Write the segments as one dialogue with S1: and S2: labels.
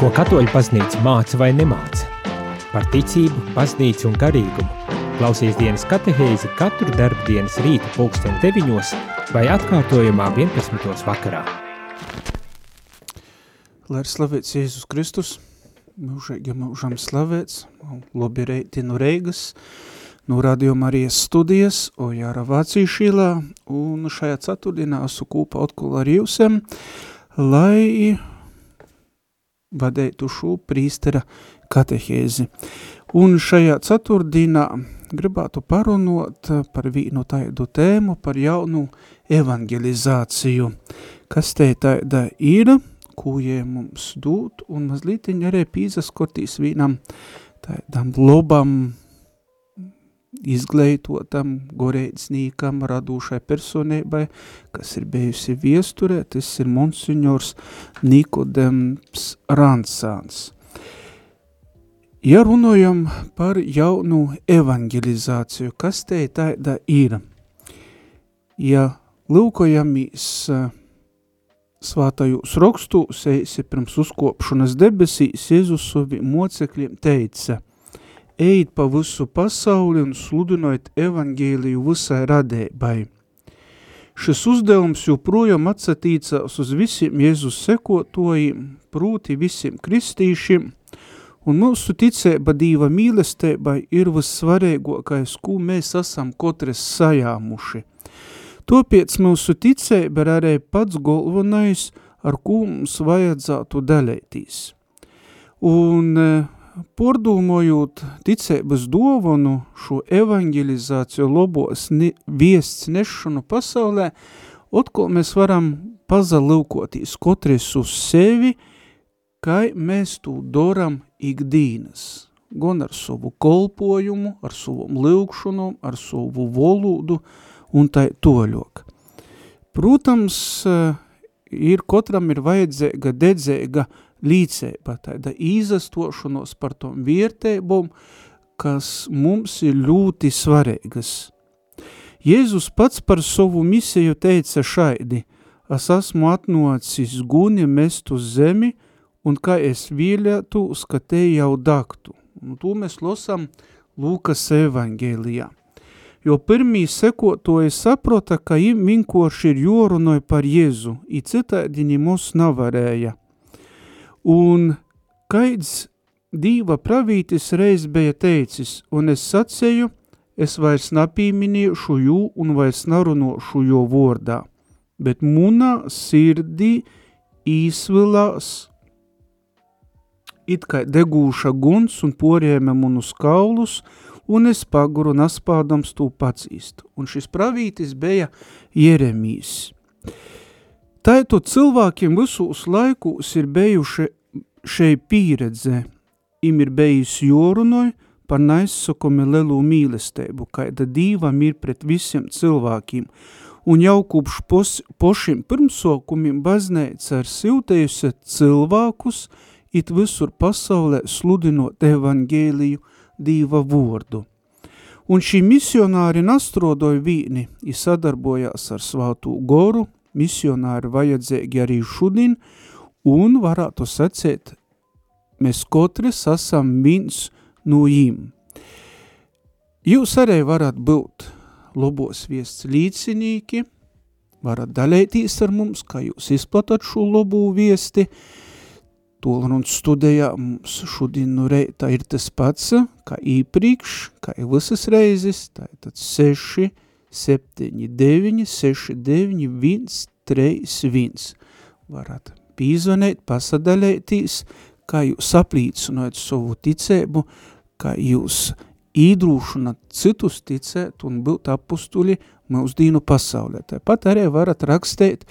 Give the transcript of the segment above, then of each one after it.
S1: Ko katoļu paznīca māca vai nemāca? Par ticību, paznīcu un garīgumu. Klausies dienas katehēzi katru darbu dienas rīta pulksten 9 vai atkārtojumā 11. vakarā.
S2: Lai ir slavēts Jēzus Kristus, mūžīgi mūžam slavēts, labi reiti no Reigas, no Radio Marijas studijas, o Jāra Vācīšīlā, un šajā ceturtdienā esmu kūpa atkal ar jūsiem, lai vadētu šo prīstera katehēzi. Un šajā ceturtdienā gribētu parunot par vienu tādu tēmu, par jaunu evangelizāciju, kas te tāda ir, jie mums dūt, un mazliet arī pīzaskortīs vienam tādam lobam, izglītotam, gorēcnīkam, radūšai personībai, kas ir bijusi viesturē, tas ir monsignors Nikodems Ransāns. Ja runājam par jaunu evangelizāciju, kas te tāda ir? Ja lūkojamies svātajos rakstūs, eisi pirms uzkopšanas debesīs, Jēzus savi mocekļiem teica – ejiet pa visu pasauli un sludinot evangēliju visai radēbai. Šis uzdevums joprojām atsatīcās uz visiem Jēzus sekotojiem, prūti visiem kristīšiem, un mūsu ticēba Dīva mīlestībai ir vissvarīgākais, ko mēs esam katrs sajāmuši. Topiec mūsu ticēba ir arī pats galvenais, ar ko mums vajadzētu dalētīs. Un Pordūmojot ticības dovanu šo evangelizāciju lobos ne, viests nešanu pasaulē, otkal mēs varam pazalūkoties kotries uz sevi, kā mēs to doram ikdīnas, gan ar savu kolpojumu, ar savu lūkšanu, ar savu valodu un tai toļok. Protams, ir kotram ir vajadzīga dedzēga līdzēba, tāda īzastošanos par tom viertēbom, kas mums ir ļoti svarīgas. Jēzus pats par savu misiju teica šaidi, es esmu atnocis guni mest uz zemi, un kā es vīļētos, ka te jau daktu. Un to mēs losam Lūkas evangēlijā. Jo pirmī sekotoji saprota, ka im vinkoši ir jorunoj par Jēzu, i citādiņi mūs navarēja. Un kaids dīva pravītis reiz bija teicis, un es sacēju, es vairs napīminiešu jū un vairs narunošu jo vordā, bet munā sirdī īsvilās it kā degūša guns un porēme munus kaulus, un es paguru naspādams tū pacīst. Un šis pravītis bija Jeremijs. Tātad cilvēkiem visos laikos ir bijuši šei pieredze, im ir bijis jorunoj par naizsakumi lelu mīlestību, kaida dīvam ir pret visiem cilvēkiem, un jau kopš pos, pošiem pirmsokumiem bazneica ir siltējusi cilvēkus, it visur pasaulē sludinot evangēliju dīva vordu. Un šī misionāri nastrodoja vīni, i sadarbojās ar svātū goru, misionāri vajadzēgi arī šudin, un varētu sacēt, mēs katrs esam viens no jīm. Jūs arī varat būt labos viests līdzinīki, varat dalētīs ar mums, kā jūs izplatat šo labo viesti, Tolruns studijā mums šodien nu reitā ir tas pats, kā īpriekš, kā ir visas reizes, tā ir tad 6, 7, 9, 6, 9, 1, 3, 1. Varat pīzvanēt, pasadalētīs, kā jūs aplīcinot savu ticēbu, kā jūs īdrūšanat citus ticēt un būt apustuļi mūsdīnu pasaulē. Tāpat arī varat rakstēt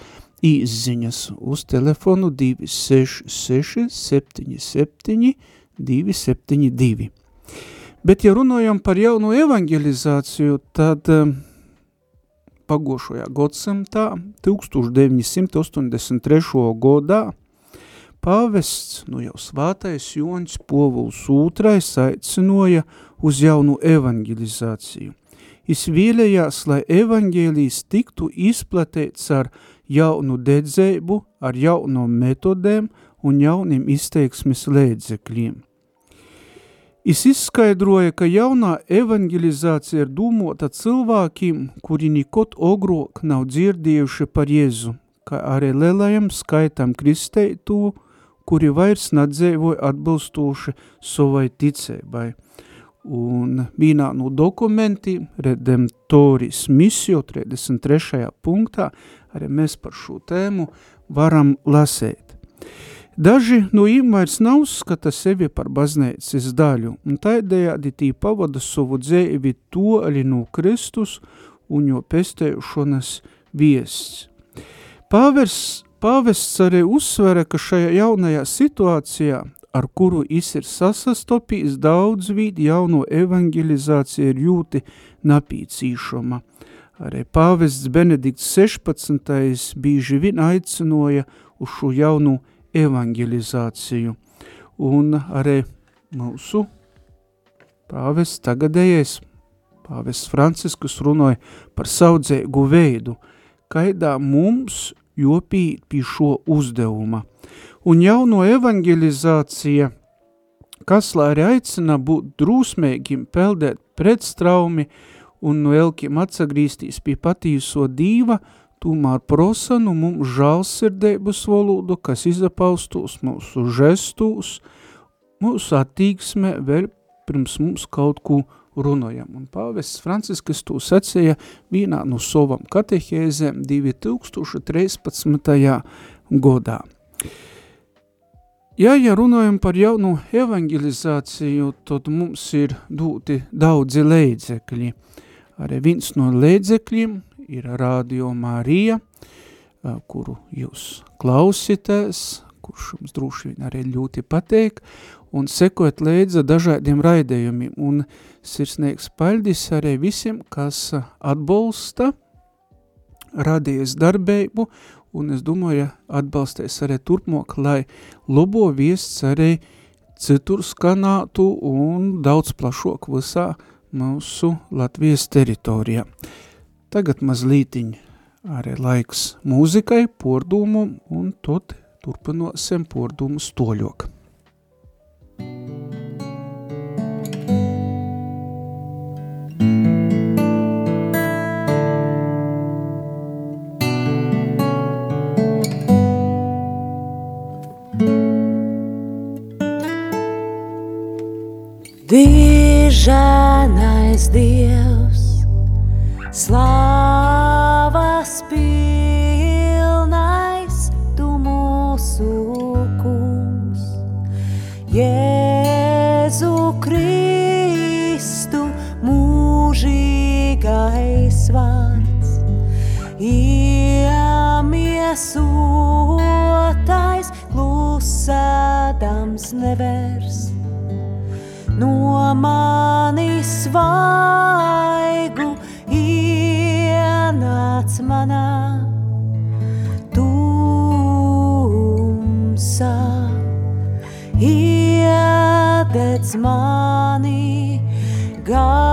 S2: īziņas uz telefonu 266 77 272. Bet, ja runājam par jaunu evangelizāciju, tad um, pagošajā godsimtā, 1983. gadā, pāvests, nu jau svātais Joņs Povuls II aicinoja uz jaunu evangelizāciju. Is vēlējās, lai evaņģēlijs tiktu izplatēts ar jaunu dedzēbu, ar jaunām metodēm un jauniem izteiksmes lēdzekļiem. Es izskaidroja, ka jaunā evangelizācija ir dūmota cilvēkiem, kuri nikot ogrok nav dzirdējuši par Jēzu, kā arī lielajam skaitam kristeitu, kuri vairs nadzēvoja atbilstoši savai ticēbai. Un vienā no dokumentiem, Redemptoris misio 33. punktā, arī mēs par šo tēmu varam lasēt. Daži no viņiem vairs nav uzskata sevi par baznīcas daļu, un taidējādi tī pavada savu dzēvi to arī no Kristus un jo pestējušonas viests. Pāvers, pāvests arī uzsvera, ka šajā jaunajā situācijā, ar kuru is ir sasastopījis daudz vīd jauno evangelizāciju ir jūti napīcīšama. Arī pāvests Benedikts 16. bīži vien aicinoja uz šo jaunu evangelizāciju. Un arī mūsu pāvests tagadējais, pāvests Franciskus runāja par saudzēgu veidu, kaidā mums jopīt pie šo uzdevuma. Un jauno evangelizācija, kas lai arī aicina būt drūsmēgim, peldēt pretstraumi un no elkiem atsagrīstīs pie patīso dīva, Tomēr prosa nu mums žālsirdēbas valodu, kas izapaustos mūsu žestūs, mūsu attīksme vēl pirms mums kaut ko runājam. Un pāvests Franciskas to secēja vienā no savam katehēzēm 2013. godā. Ja, ja runājam par jaunu evangelizāciju, tad mums ir dūti daudzi leidzekļi. Arī viens no leidzekļiem ir Radio Marija, kuru jūs klausitēs, kurš jums droši vien arī ļoti pateik, un sekot līdzi dažādiem raidējumiem. Un sirsnīgs paļdis arī visiem, kas atbalsta radījas darbību, un es domāju, atbalstēs arī turpmāk, lai lobo viests arī citur skanātu un daudz plašāk visā mūsu Latvijas teritorijā. Tagad mazlītiņ arī laiks mūzikai, pordūmu, un tad turpinosim pordūmu stoļok.
S3: Dižanais Dievs Slāvas pilnais tu mūsu kungs, Jēzu Kristu mūžīgais vārds, iemiesotais klusēdams nevers, no manis vaigu manā tumsā, iededz mani gaismu.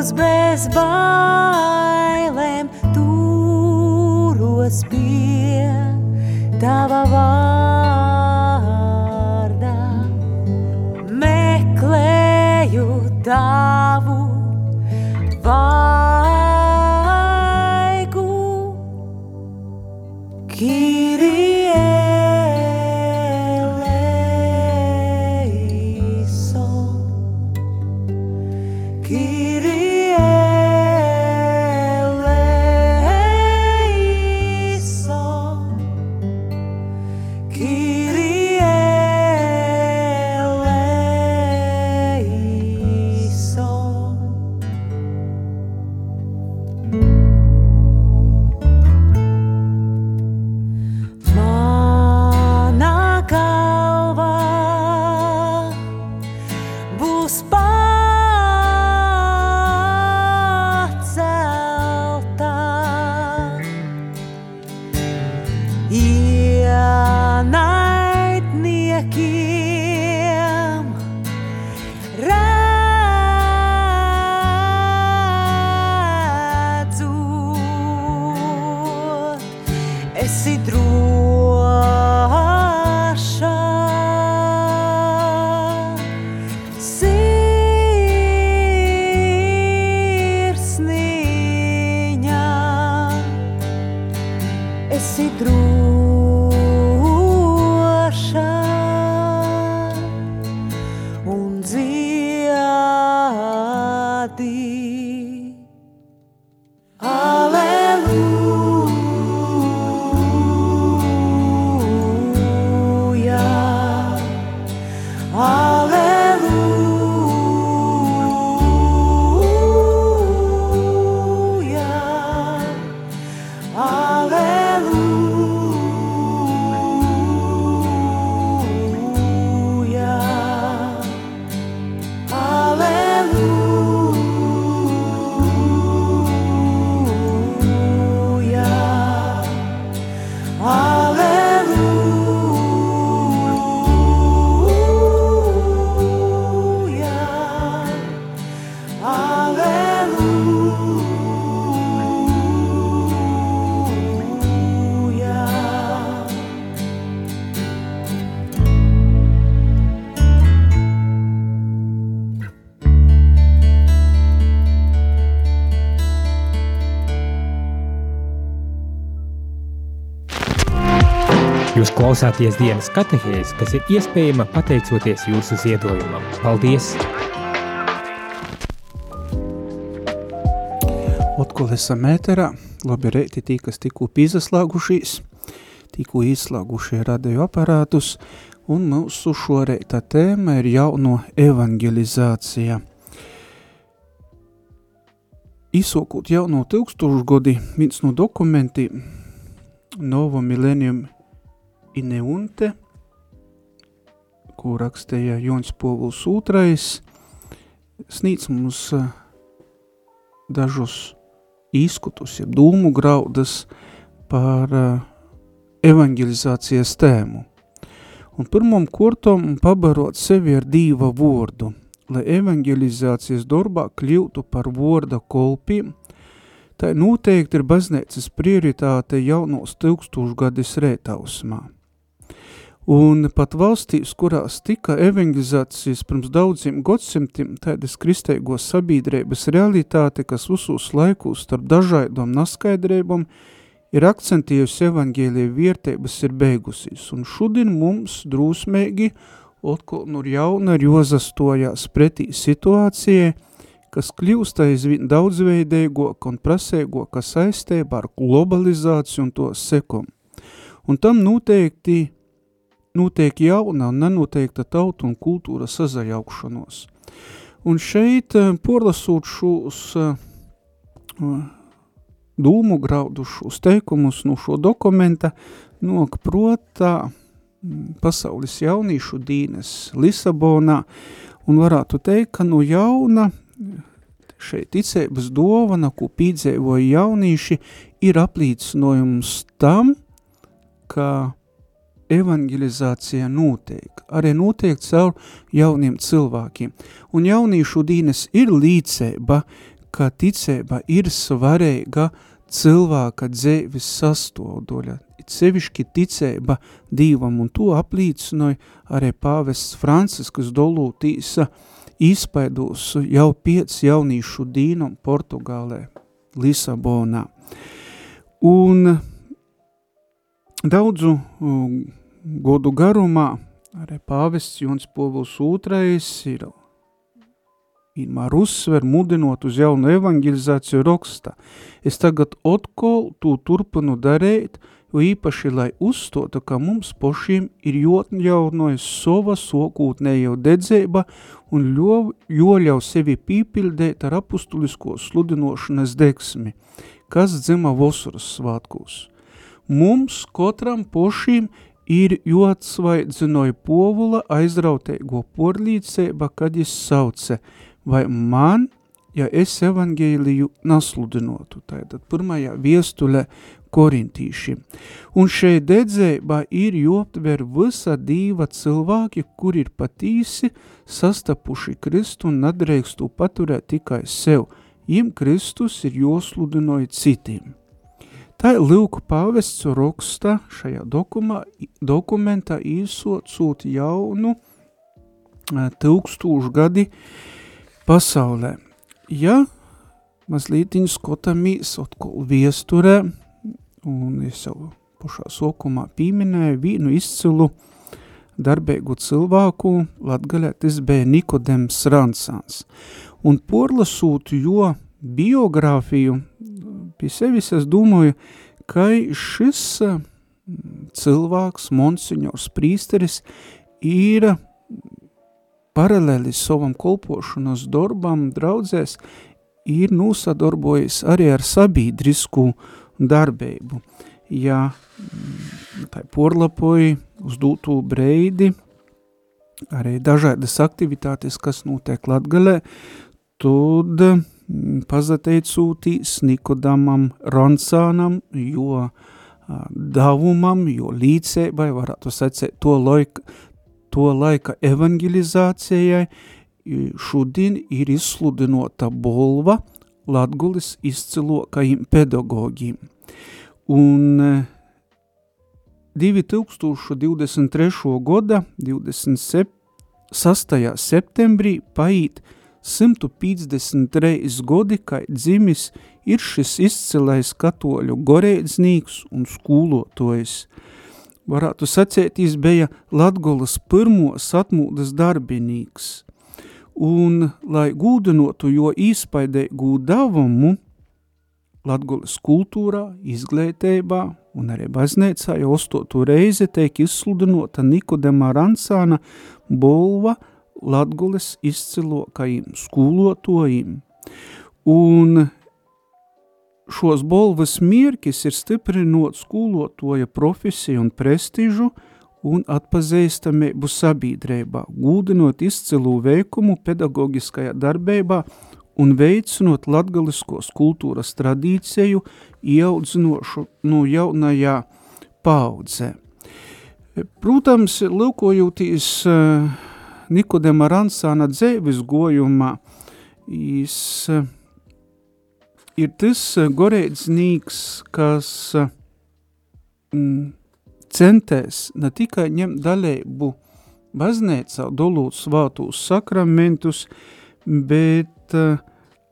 S3: Būs bez bailēm, turos pie tava vārdā. Meklēju tavu
S1: Jūs klausāties dienas katehēzi, kas ir iespējama pateicoties jūsu ziedojumam. Paldies!
S2: Otkal esam ēterā, labi reiti tī, kas tikko pīzaslāgušīs, tikko izslāgušie radio aparātus, un mūsu šoreita tēma ir jauno evangelizācija. Izsokot jauno tūkstošgodi, viens no dokumentiem Novo Millennium Ineunte, ko rakstīja Jons Povuls II, sniedz mums eh, dažus izkutus, ja dūmu graudas par uh, evangelizācijas tēmu. Un pirmam kurtam pabarot sevi ar dīva vordu, lai evangelizācijas darbā kļūtu par vorda kolpiem, tā noteikti ir baznīcas prioritāte jaunos tūkstošgadis rētausmā. Un pat valstīs, kurās tika evangelizācijas pirms daudziem gadsimtiem, tādas kristēgos sabiedrības realitāte, kas visos laikos starp dažādām naskaidrībām, ir akcentējusi evangēlija vērtības ir beigusies, un šodien mums drūsmēgi otkal nu jauna ir jozastojās pretī situācijai, kas kļūst aizvien daudzveidīgāk un prasīgāk saistībā ar globalizāciju un to sekom. Un tam noteikti notiek jauna un nenoteikta tauta un kultūra sazajaukšanos. Un šeit, eh, porlasot šos uh, dūmu graudušos teikumus no šo dokumenta, nok protā mm, pasaules jaunīšu dīnes Lisabonā, un varētu teikt, ka no jauna šeit ticības dovana, ko pīdzēvoja jaunīši, ir aplīcinojums tam, ka evangelizācija notiek, arī notiek caur jauniem cilvēkiem. Un jaunīšu dīnes ir līdzēba, ka ticēba ir svarīga cilvēka dzēvis sastāvdaļa. Sevišķi ticēba Dievam, un to aplīcinoja arī pāvests Franciskas dolūtīsa izpaidos jau piec jaunīšu dīnam Portugālē, Lisabonā. Un daudzu godu garumā arī pāvests Jons Povuls II ir vienmēr uzsver, mudinot uz jaunu evangelizāciju rakstā. Es tagad otkol to turpinu darīt, jo īpaši, lai uzstotu, ka mums pošiem ir jotņaunojas sova sokūtnējo dedzēba un joļau sevi pīpildēt ar apustulisko sludinošanas deksmi, kas dzima vosaras svātkos. Mums katram pošīm ir joatsvaidzinoja povula aizrauteigo porlīceiba, kad jis sauce, vai man, ja es evangēliju nasludinotu, tātad pirmajā viestulē korintīšiem. Un šeit dedzēbā ir joptver visa dīva cilvēki, kur ir patīsi sastapuši Kristu un nadreikstu paturēt tikai sev, jim Kristus ir josludinoja citiem. Tā ir Lūku pāvests raksta šajā dokumā, dokumentā īsocūt jaunu tūkstūšu gadi pasaulē. Ja mazliet skatāmies atkal viesturē, un es jau pašā sokumā pieminēju vienu izcilu darbīgu cilvēku, latgaļā tas bija Nikodems Ransāns. Un porlasūt jo biogrāfiju pie sevis es domāju, ka šis cilvēks, monsignors prīsteris, ir paralēli savam kolpošanas darbam draudzēs, ir nosadarbojies arī ar sabiedrisku darbību. Ja tai porlapoji uz dūtu breidi, arī dažādas aktivitātes, kas notiek Latgalē, tad pazateicūtīs Nikodamam Ronsānam, jo davumam, jo līdzēbai, varētu sacēt, to laika, to laika evangelizācijai, šodien ir izsludinota bolva Latgulis izcilokajiem pedagogiem. Un 2023. gada 26. septembrī paīt 153 godi, kā dzimis, ir šis izcilais katoļu goreidznieks un skūlotojs. varētu sacēt, viņš bija Latgolas pirmos atmūdas darbinīgs. Un, lai gūdinotu jo īspaidēgu davumu Latgolas kultūrā, izglītībā un arī baznīcā jau ostotu reizi tiek izsludinota Nikodema Ransāna bolva Latgolas izcilokajiem skolotojiem. Un šos bolvas mierkis ir stiprinot skolotoja profesiju un prestižu un atpazīstamību sabiedrībā, gūdinot izcilu veikumu pedagogiskajā darbībā un veicinot latgaliskos kultūras tradīciju ieaudzinošu no jaunajā paudzē. Protams, lūkojoties uh, Nikodema Ransāna dzēvis gojumā, jis ir tas goreidznieks, kas mm, centēs ne tikai ņemt daļēbu baznēcā, dolūt svātūs sakramentus, bet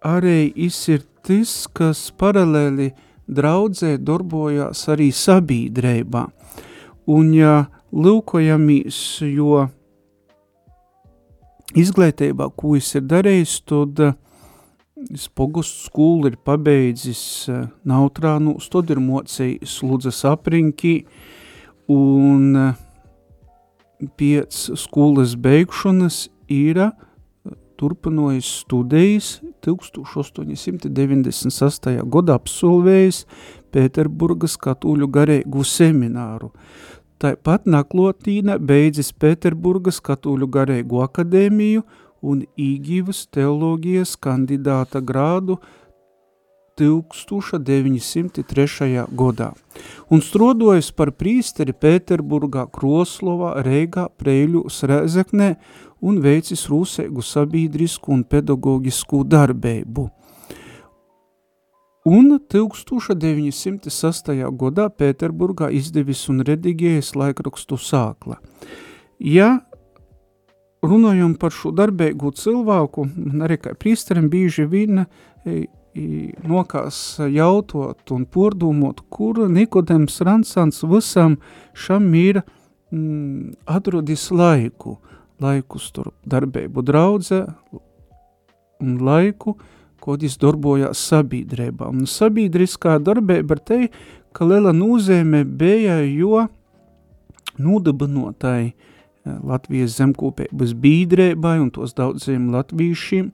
S2: arī ir tas, kas paralēli draudzē darbojās arī sabīdrībā. Un ja lūkojamies, jo izglītībā, ko es ir darījis, tad uh, Pogustu skolu ir pabeidzis eh, Nautrānūs, tad ir mocījis Ludzas apriņķī, un eh, pēc skolas beigšanas ir eh, turpinojis studijas 1898. gada absolvējis Pēterburgas katoļu garīgu semināru. Tāpat naklotīna beidzis Pēterburgas katoļu garīgu akadēmiju un īgivas teoloģijas kandidāta grādu 1903. gadā un strodojas par prīsteri Pēterburgā, Kroslovā, Reigā, Preļu, Srēzeknē un veicis rūsēgu sabiedrisku un pedagoģisku darbību. Un 1906. gadā Pēterburgā izdevis un redigējas laikrakstu sākla. Ja runājam par šo darbīgu cilvēku, arī kā prīsterim bieži vien e, nokās jautot un pordūmot, kur Nikodems Ransans visam šam ir mm, atrodis laiku, laikus tur darbību draudze un laiku, kod viņš darbojās sabiedrībā. Un sabiedriskā darbība ar te, ka liela nozīme bija, jo nodibinotāji uh, Latvijas zemkopības bīdrēbai un tos daudziem latviešiem,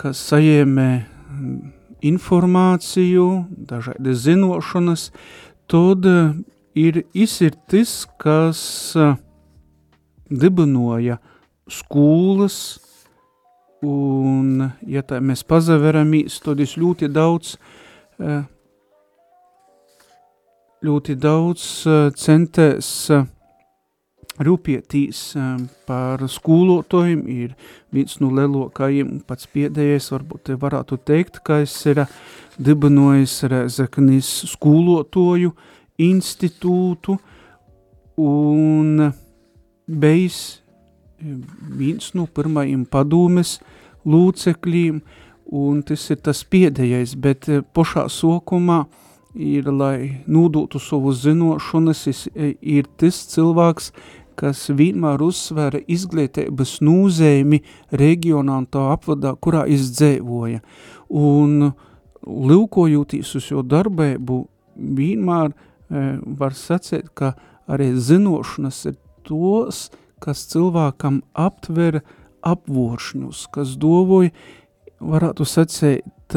S2: kas sajēmē mm, informāciju, dažādas zinošanas, tad eh, ir izsirtis, kas eh, dibinoja skolas, un, ja tā mēs pazaveramies, tad es ļoti daudz, eh, ļoti daudz centēs rūpietīs um, par skolotojiem ir viens no lielākajiem, pats piedējais, varbūt varētu teikt, ka es ir dibinojis Rezeknis skolotoju institūtu. Un bijis viens no pirmajiem padomes lūcekļiem, un tas ir tas piedējais, bet pošā sokumā ir, lai nūdūtu savu zinošanas, ir tas cilvēks, kas vienmēr uzsvēra izglītības nūzējumi reģionā un tā apvadā, kurā izdzīvoja. Un lūkojūtīs uz šo darbību, vienmēr e, var sacēt, ka arī zinošanas ir tos, kas cilvēkam aptver apvoršņus, kas dovoja, varētu sacēt,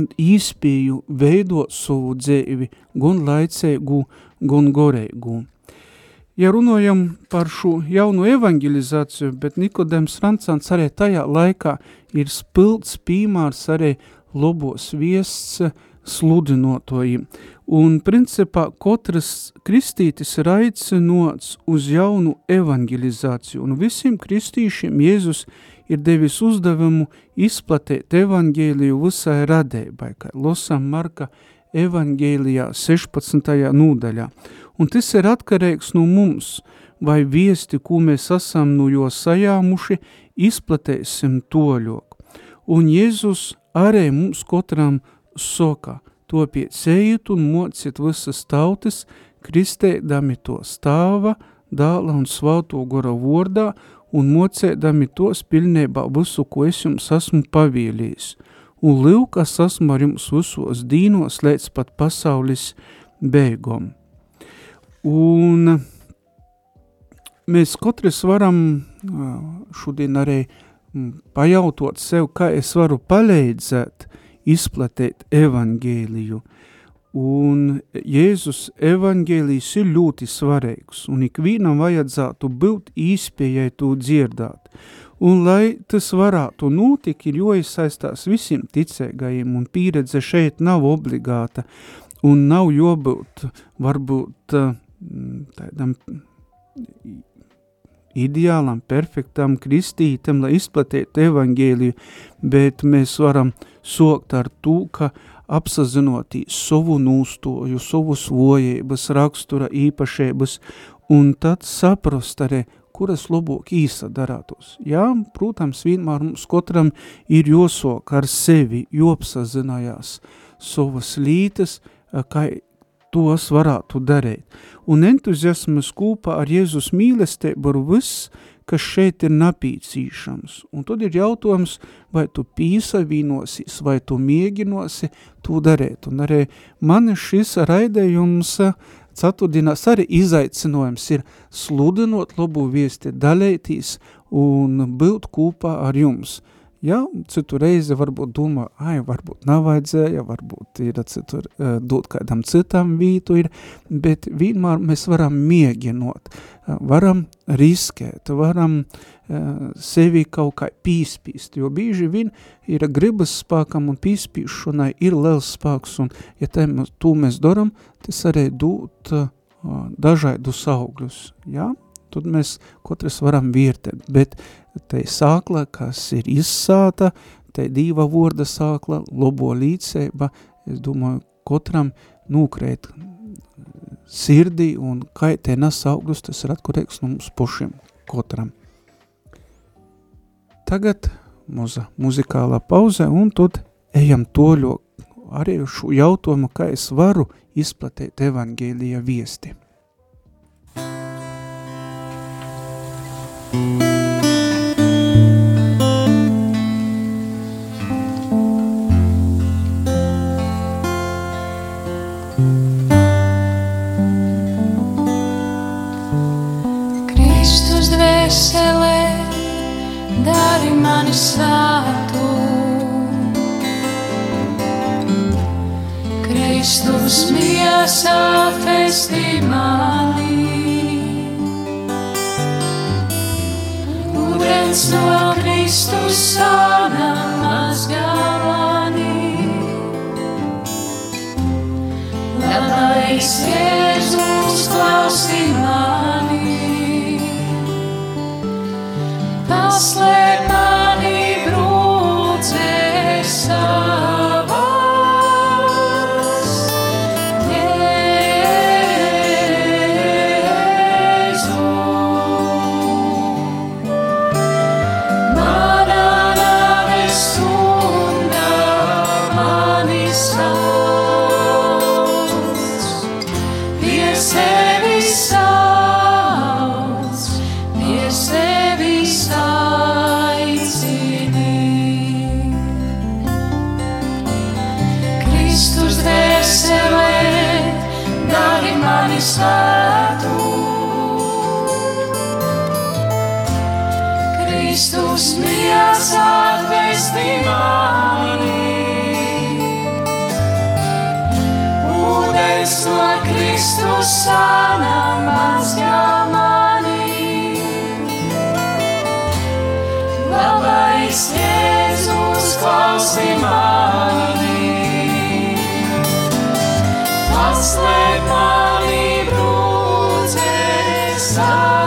S2: īspēju veidot savu dzīvi, gan laicēgu, gan gorēgu. Ja runājam par šo jaunu evangelizāciju, bet Nikodems Rancāns arī tajā laikā ir spilts pīmārs arī lobos viests sludinotojiem. Un principā katrs kristītis ir aicinots uz jaunu evangelizāciju, un visiem kristīšiem Jēzus ir devis uzdevumu izplatēt evangēliju visai radēbai, kā losam Marka evangēlijā 16. nūdaļā un tas ir atkarīgs no mums, vai viesti, ko mēs esam no jo sajāmuši, izplatēsim toļok. Un Jēzus arī mums katram soka, topiet sejiet un mociet visas tautas, kristēdami to stāva, dāla un svāto gora vordā un mocēdami tos pilnībā visu, ko es jums esmu pavielījis. Un livkas esmu ar jums visos dīnos līdz pat pasaules beigom. Un mēs katrs varam šodien arī pajautot sev, kā es varu palīdzēt izplatīt evangēliju. Un Jēzus evangēlijs ir ļoti svarīgs, un ikvienam vajadzētu būt īspējai to dzirdāt. Un lai tas varētu notikt, ir jāiesaistās visiem ticēgajiem, un pieredze šeit nav obligāta, un nav jābūt varbūt tādam ideālam, perfektam kristītam, lai izplatītu evangēliju, bet mēs varam sokt ar to, ka apsazinotī savu nūstoju, savu svojības, rakstura īpašības, un tad saprast arī, kuras labāk īsa darātos. Jā, protams, vienmēr mums katram ir josok ar sevi, jopsazinājās savas lītas, kā tos varētu darīt. Un entuziasmas kūpā ar Jēzus mīlestību ir viss, kas šeit ir napīcīšams. Un tad ir jautājums, vai tu pīsavīnosies, vai tu mēģinosi to darīt. Un arī man šis raidējums ceturtdienās arī izaicinājums ir sludinot labu viesti, dalētīs un būt kūpā ar jums – Ja, citu reizi varbūt domā, ai, varbūt nav vajadzēja, varbūt ir citur uh, dot kādam citam vītu ir, bet vienmēr mēs varam mēģinot, uh, varam riskēt, varam uh, sevi kaut kā pīspīst, jo bīži vien ir gribas spēkam un pīspīšanai ir liels spēks, un ja to mēs daram, tas arī dot uh, dažādus augļus, ja? tad mēs katrs varam vērtēt, bet te sākla, kas ir izsāta, te dīva vorda sākla, lobo līdzsēba, es domāju, katram nūkrēt sirdī un kā te nes augļus, tas ir atkarīgs no mums pašiem, katram. Tagad muza muzikālā pauze un tad ejam toļo arī šo jautājumu, kā es varu izplatīt evangēlija viesti.
S4: Kristus mani. Ūdens no Kristus sāna mazgā mani. Labais Jēzus klausi mani. Paslēp mani brūcēs savās.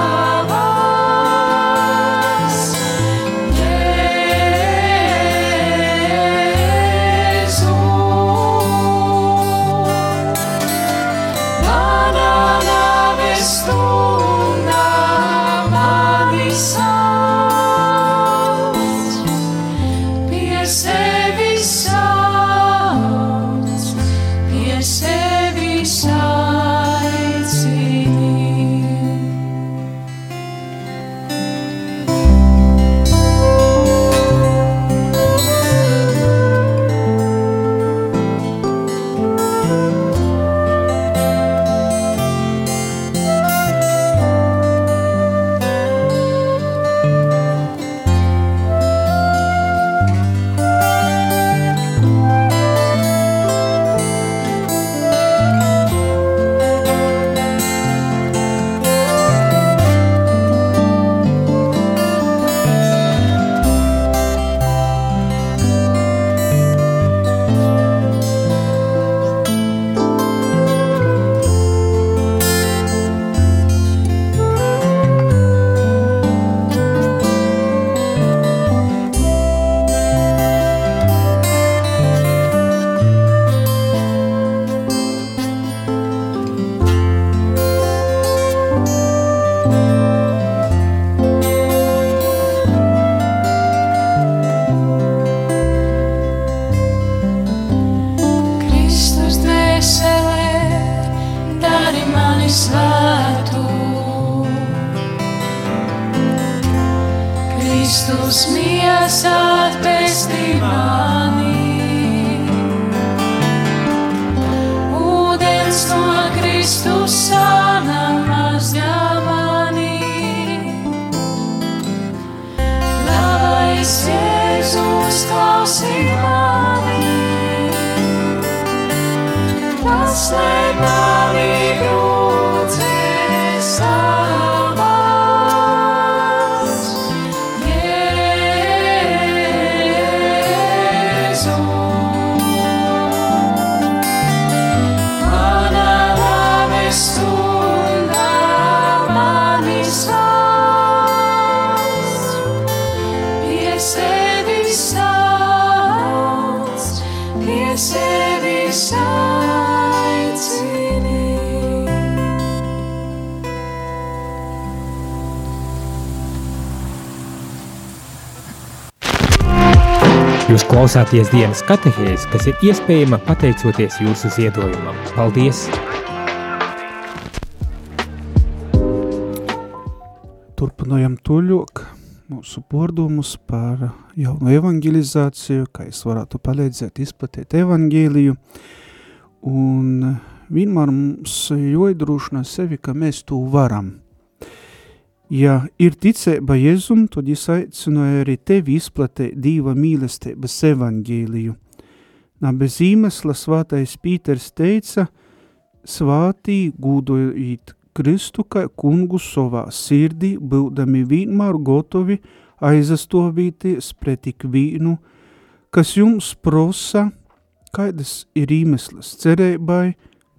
S4: Labais Jēzus klausī mani, paslēp
S1: klausāties dienas katehēs, kas ir iespējama pateicoties jūsu ziedojumam. Paldies!
S2: Turpinājam tuļok mūsu pordumus par jaunu evangelizāciju, kā es varētu palīdzēt izplatīt evangēliju. Un vienmēr mums joidrūšana sevi, ka mēs to varam. Ja ir ticēba Jēzum, tad es aicināju arī tevi izplatīt Dīva mīlestības evangēliju. Nā bez īmesla svātais Pīters teica, svātī gūdojīt Kristu kā kungu savā sirdī, būdami vienmēr gotovi aizastovīties pret ikvienu, kas jums prosa, kādas ir īmeslas cerībai,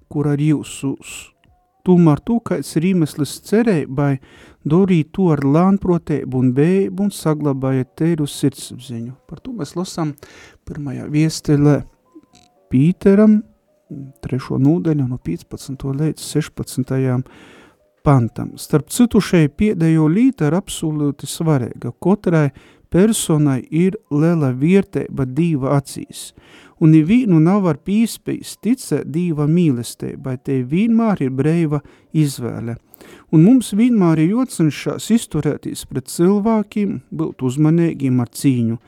S2: kur ar jūsus. Tomēr tu, kāds ir īmeslas cerībai, darīt to ar lānprotību un bēbu un saglabājiet teiru sirdsapziņu. Par to mēs lasām pirmajā viestelē Pīteram, trešo nūdeļu no 15. līdz 16. pantam. Starp citu šeit pēdējo līta ir absolūti svarīga. Katrai personai ir liela vērtība Dīva acīs, un nevienu nav ar pīspējis ticēt Dīva mīlestībai, te vienmēr ir brīva izvēle. Un mums vienmēr ir jocenšās izturēties pret cilvēkiem, būt uzmanīgiem ar cīņu,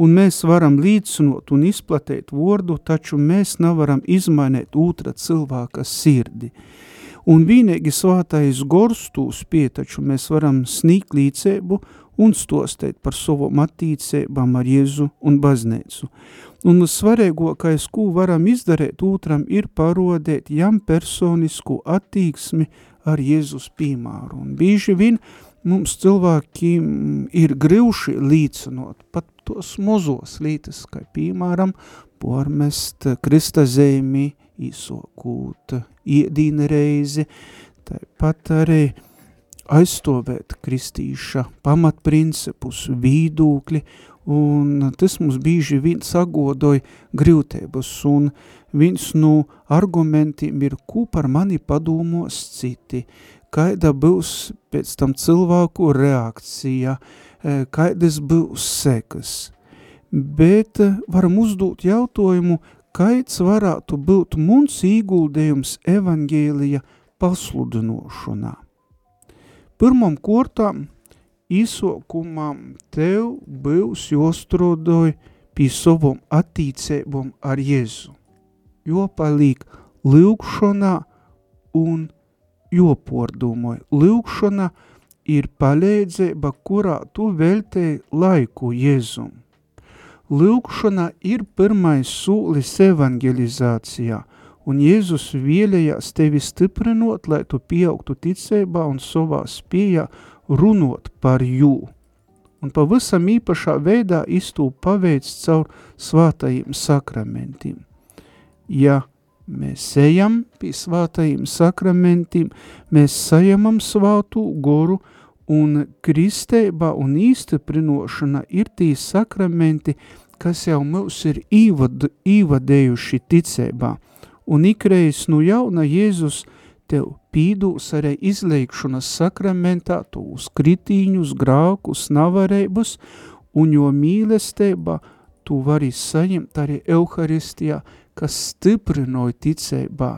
S2: un mēs varam līdzinot un izplatīt vārdu, taču mēs nevaram izmainīt otra cilvēka sirdi. Un vienīgi svātais gors tūs pie, taču mēs varam sniegt līdzību un stostēt par savam attīcībām ar Jēzu un baznīcu. Un svarīgākais, ko varam izdarīt otram, ir parodēt jam personisku attīksmi ar Jēzus piemāru. Un bieži vien mums cilvēki ir grivši līdzinot pat tos mozos lītas, kā piemēram pormest Krista zemi, īsokūt iedīna reizi, tāpat arī aizstovēt kristīša pamatprincipus, vīdūkļi, un tas mums bīži vien sagodoja grūtības, un viens no argumentiem ir, ko par mani padomos citi, kāda būs pēc tam cilvēku reakcija, kādas būs sekas. Bet varam uzdot jautājumu, kāds varētu būt mums ieguldījums evangēlija pasludinošanā. Pirmam kortām īsokumam tev būs jostrodoja pie savam attīcībam ar Jēzu, jo palīk lūkšanā un jopordūmoja. Lūkšana ir palīdzība, kurā tu veltēji laiku Jēzum. Lūkšana ir pirmais sūlis evangelizācijā, un Jēzus vēlējās tevi stiprinot, lai tu pieaugtu ticībā un savā spējā runot par jū. Un pavisam īpašā veidā iztū paveic caur svātajiem sakramentiem. Ja mēs ejam pie svātajiem sakramentiem, mēs sajamam svātu goru, un kristēba un īstiprinošana ir tī sakramenti, kas jau mums ir īvad, īvadējuši ticībā. Un ikreiz nu jauna Jēzus tev pīdūs arī izleikšanas sakramentā tūs kritīņus, grākus, navarēbus, un jo mīlestībā tu vari saņemt arī Euharistijā, kas stiprinoja ticībā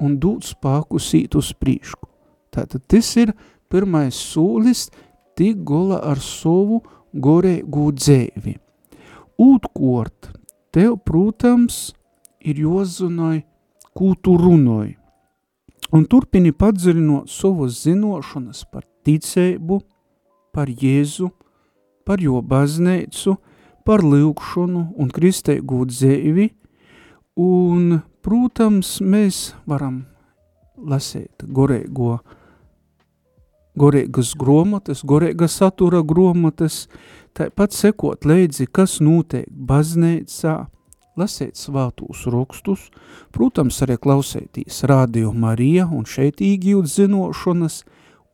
S2: un dūt spāku sīt uz prīšku. Tātad tas ir pirmais sūlis tik gola ar savu gorēgu dzēvi. Ūtkort, tev, protams, ir jozunoj, kū tu runoj. Un turpini padziļinot savas zinošanas par ticēbu, par Jēzu, par jo bazneicu, par lūkšanu un kristeigu dzēvi, un, protams, mēs varam lasīt gorēgo, gorēgas gromatas, gorēga satura gromatas, tāpat sekot leidzi, kas notiek baznēcā, lasēt svātūs rakstus, protams, arī klausētīs Radio Marija un šeit īgjūt zinošanas,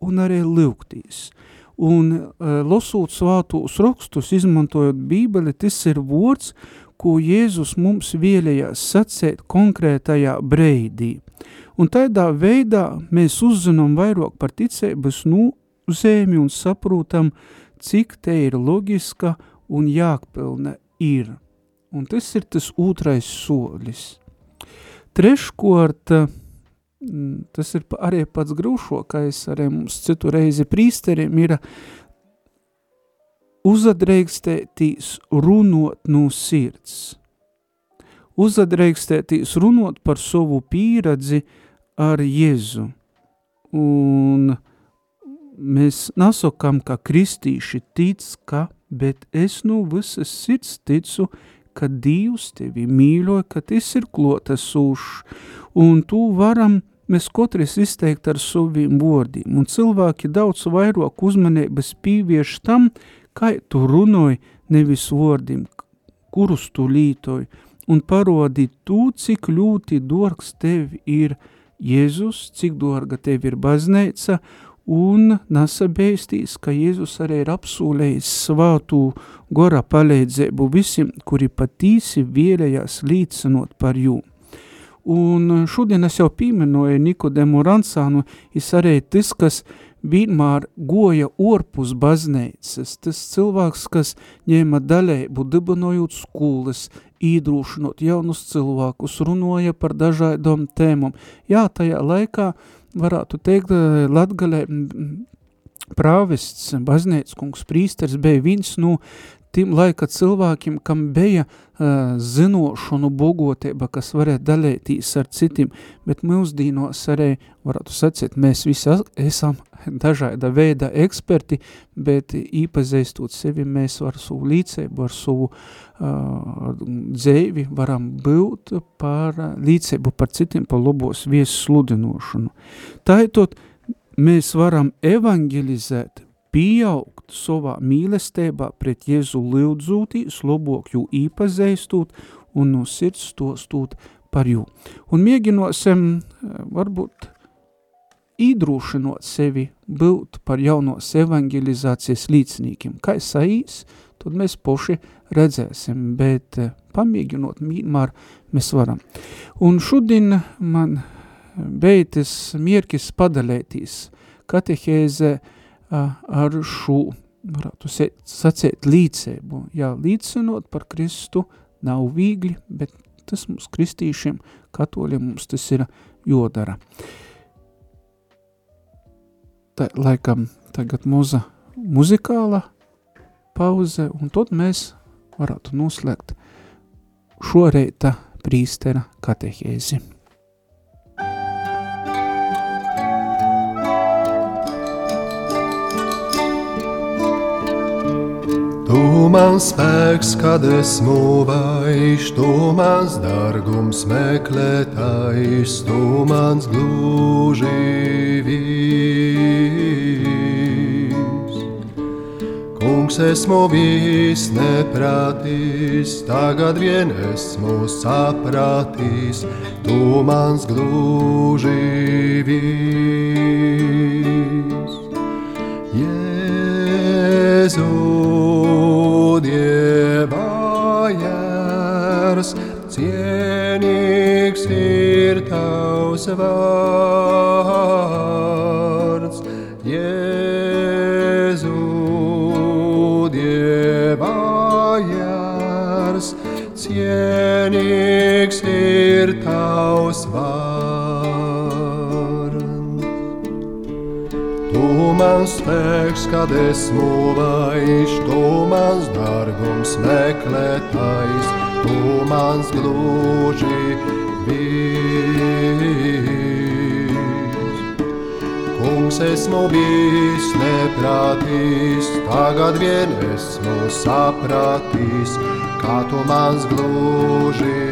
S2: un arī lūgtīs. Un uh, lasot svātūs rakstus, izmantojot bībeli, tas ir vārds, ko Jēzus mums vēlējās sacēt konkrētajā breidī. Un tādā veidā mēs uzzinām vairāk par ticības nozīmi un saprotam, cik te ir loģiska un jākpilna ir. Un tas ir tas otrais solis. Treškort, mm, tas ir arī pats grūšokais, arī mums citu reizi prīsteriem ir uzadreikstētīs runot no sirds. Uzadreikstētīs runot par savu pieredzi ar Jēzu. Un mēs nesakām, ka kristīši tic, ka, bet es no visas sirds ticu, ka Dievs tevi mīļoja, ka tas ir klotesūšs, un tu varam mēs katrs izteikt ar saviem vārdiem, un cilvēki daudz vairāk uzmanības pīvieš tam, kā tu runoji nevis vārdiem, kurus tu lītoji, un parodi tu, cik ļoti dorgs tev ir Jēzus, cik dorga tev ir bazneica, un nasabēstīs, ka Jēzus arī ir apsūlējis svātū gora palīdzību visiem, kuri patīsi vēlējās līdzinot par jū. Un šodien es jau pīmenoju Nikodemu Ransānu, es arī tas, kas vienmēr goja orpus baznīcas, tas cilvēks, kas ņēma daļēbu, dibinojot skolas, īdrūšanot jaunus cilvēkus, runoja par dažādām tēmām. Jā, tajā laikā varētu teikt, Latgalē prāvests, baznēckungs, prīsters bija viens no tiem laika cilvēkiem, kam bija uh, zinošanu bogotība, kas varētu dalētīs ar citiem, bet mūsdīnos arī, varētu sacīt, mēs visi esam dažāda veida eksperti, bet īpazīstot sevi mēs ar savu līdzību, ar savu uh, dzēvi varam būt par līdzību par citiem, par labos viesu sludinošanu. Tāitot, mēs varam evangelizēt, pieaugt savā mīlestībā pret Jēzu lūdzūtī, slobok jū īpazīstot un no sirds to stūt par jū. Un mēģinosim varbūt īdrūšinot sevi būt par jaunos evangelizācijas līdzniekiem. Kā saīs, tad mēs poši redzēsim, bet pamēģinot mīmār mēs varam. Un šodien man beidzas mierkis padalētīs katehēze ar šo, varētu sacēt, līdzēbu. Jā, līdzinot par Kristu nav vīgli, bet tas mums kristīšiem, katoļiem mums tas ir jodara. Tā, laikam tagad muza muzikāla pauze, un tad mēs varētu noslēgt šoreita prīstera katehēzi.
S5: Tu man spēks, kad esmu vaiš, tu mans dargums meklētājs, tu mans gluži vis. Kungs esmu bijis neprātīs, tagad vien esmu saprātīs, tu mans gluži vis. Jēzu Dieva jērs, cienīgs ir tavs vārds. Jēzu Dieva jērs, cienīgs ir tavs vārds. Tu mans spēks, kad esmu vaiš, tu mans dārgums meklētājs, tu mans gluži vis. Kungs esmu bijis neprātīs, tagad vien esmu sapratīs, kā tu mans gluži vis.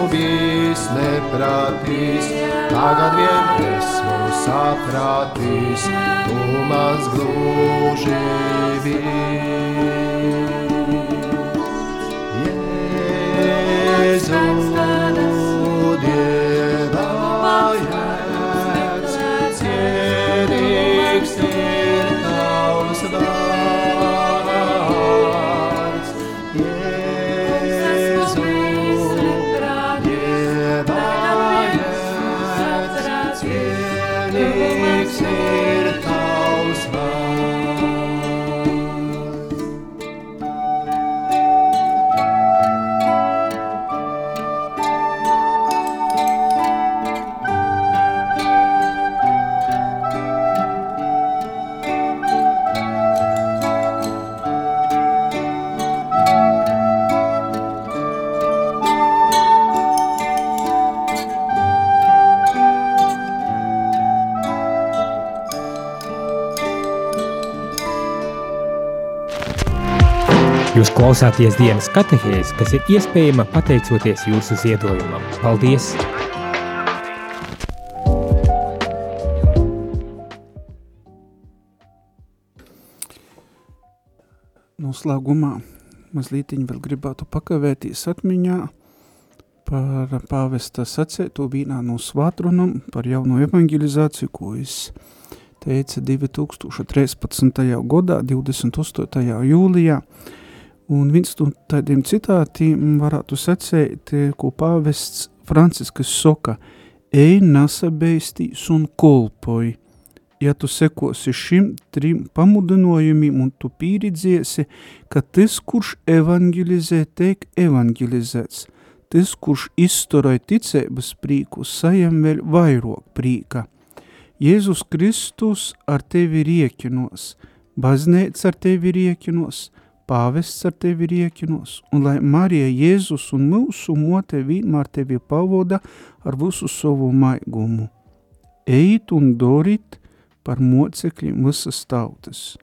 S5: Esmu bijis neprātīs, tagad vien esmu saprātīs, tu mans gluži vis.
S1: Klausāties dienas katehēs, kas ir iespējama pateicoties jūsu ziedojumam. Paldies!
S2: Noslēgumā mazliet vēl gribētu pakavēties atmiņā par pāvesta sacēto vienā no svātrunam par jauno evangelizāciju, ko es teica 2013. gadā, 28. jūlijā. Un viens no tādiem citātiem varētu sacēt, ko pāvests Franciskas soka, ej nasabeistīs un kolpoj. Ja tu sekosi šim trim pamudinojumiem un tu pīridziesi, ka tas, kurš evangelizē, teik evangelizēts, tas, kurš izturoja ticības prīku, sajam vēl vairāk prīka. Jēzus Kristus ar tevi riekinos, baznēts ar tevi riekinos, pāvests ar tevi riekinos, un lai Marija Jēzus un mūsu mote vienmēr tevi pavoda ar visu savu maigumu. Eit un dorit par mocekļiem visas tautas.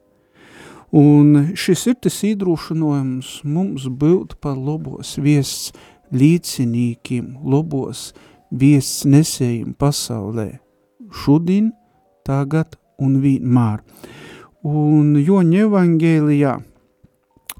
S2: Un šis ir tas īdrūšanojums mums būt par labos viests līdzinīkiem, labos viests nesējiem pasaulē, šodien, tagad un vienmēr. Un Joņa evangēlijā,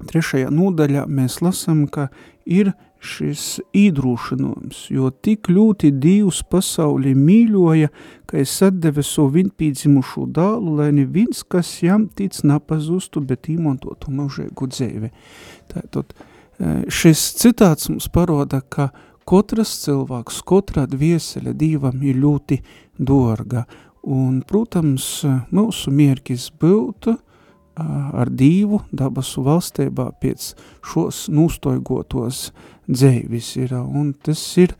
S2: trešajā nodaļā, mēs lasam, ka ir šis īdrūšanojums, jo tik ļoti Dievs pasauli mīļoja, ka es atdeve savu vienpīdzimušo dālu, lai neviens, kas jām tic, napazustu, bet īmantotu mūžēgu dzēvi. Tātad šis citāts mums paroda, ka katrs cilvēks, katra dvieseļa Dievam ir ļoti dārga. Un, protams, mūsu mierkis būtu ar Dievu dabasu valstībā pēc šos nūstoigotos dzēvis ir. Un tas ir,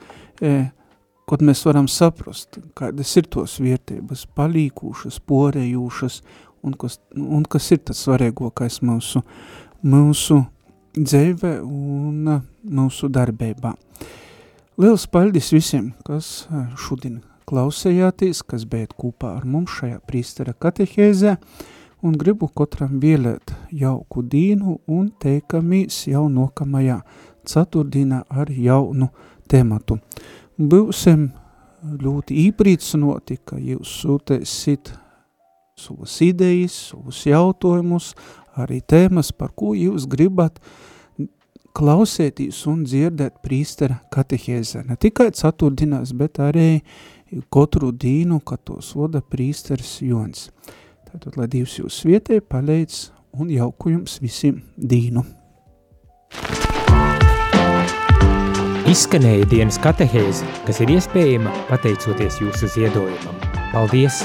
S2: kad mēs varam saprast, kādas ir tos vērtības palīkūšas, porējūšas, un kas, un kas ir tas svarīgākais mūsu, mūsu dzīvē un mūsu darbībā. Liels paldies visiem, kas šodien klausējāties, kas beidt kopā ar mums šajā prīstera katehēzē, un gribu katram vēlēt jauku dīnu un teikamies jau nokamajā ceturtdienā ar jaunu tematu. Būsim ļoti īprīcinoti, ka jūs sūtēsit savas idejas, savus jautājumus, arī tēmas, par ko jūs gribat klausēties un dzirdēt prīstera katehēzē. Ne tikai ceturtdienās, bet arī katru dīnu, kad tos vada prīsters Jons. Tātad, lai Dievs jūs vietē palīdz un jauku jums visiem dīnu.
S1: Izskanēja dienas katehēze, kas ir iespējama pateicoties jūsu ziedojumam. Paldies!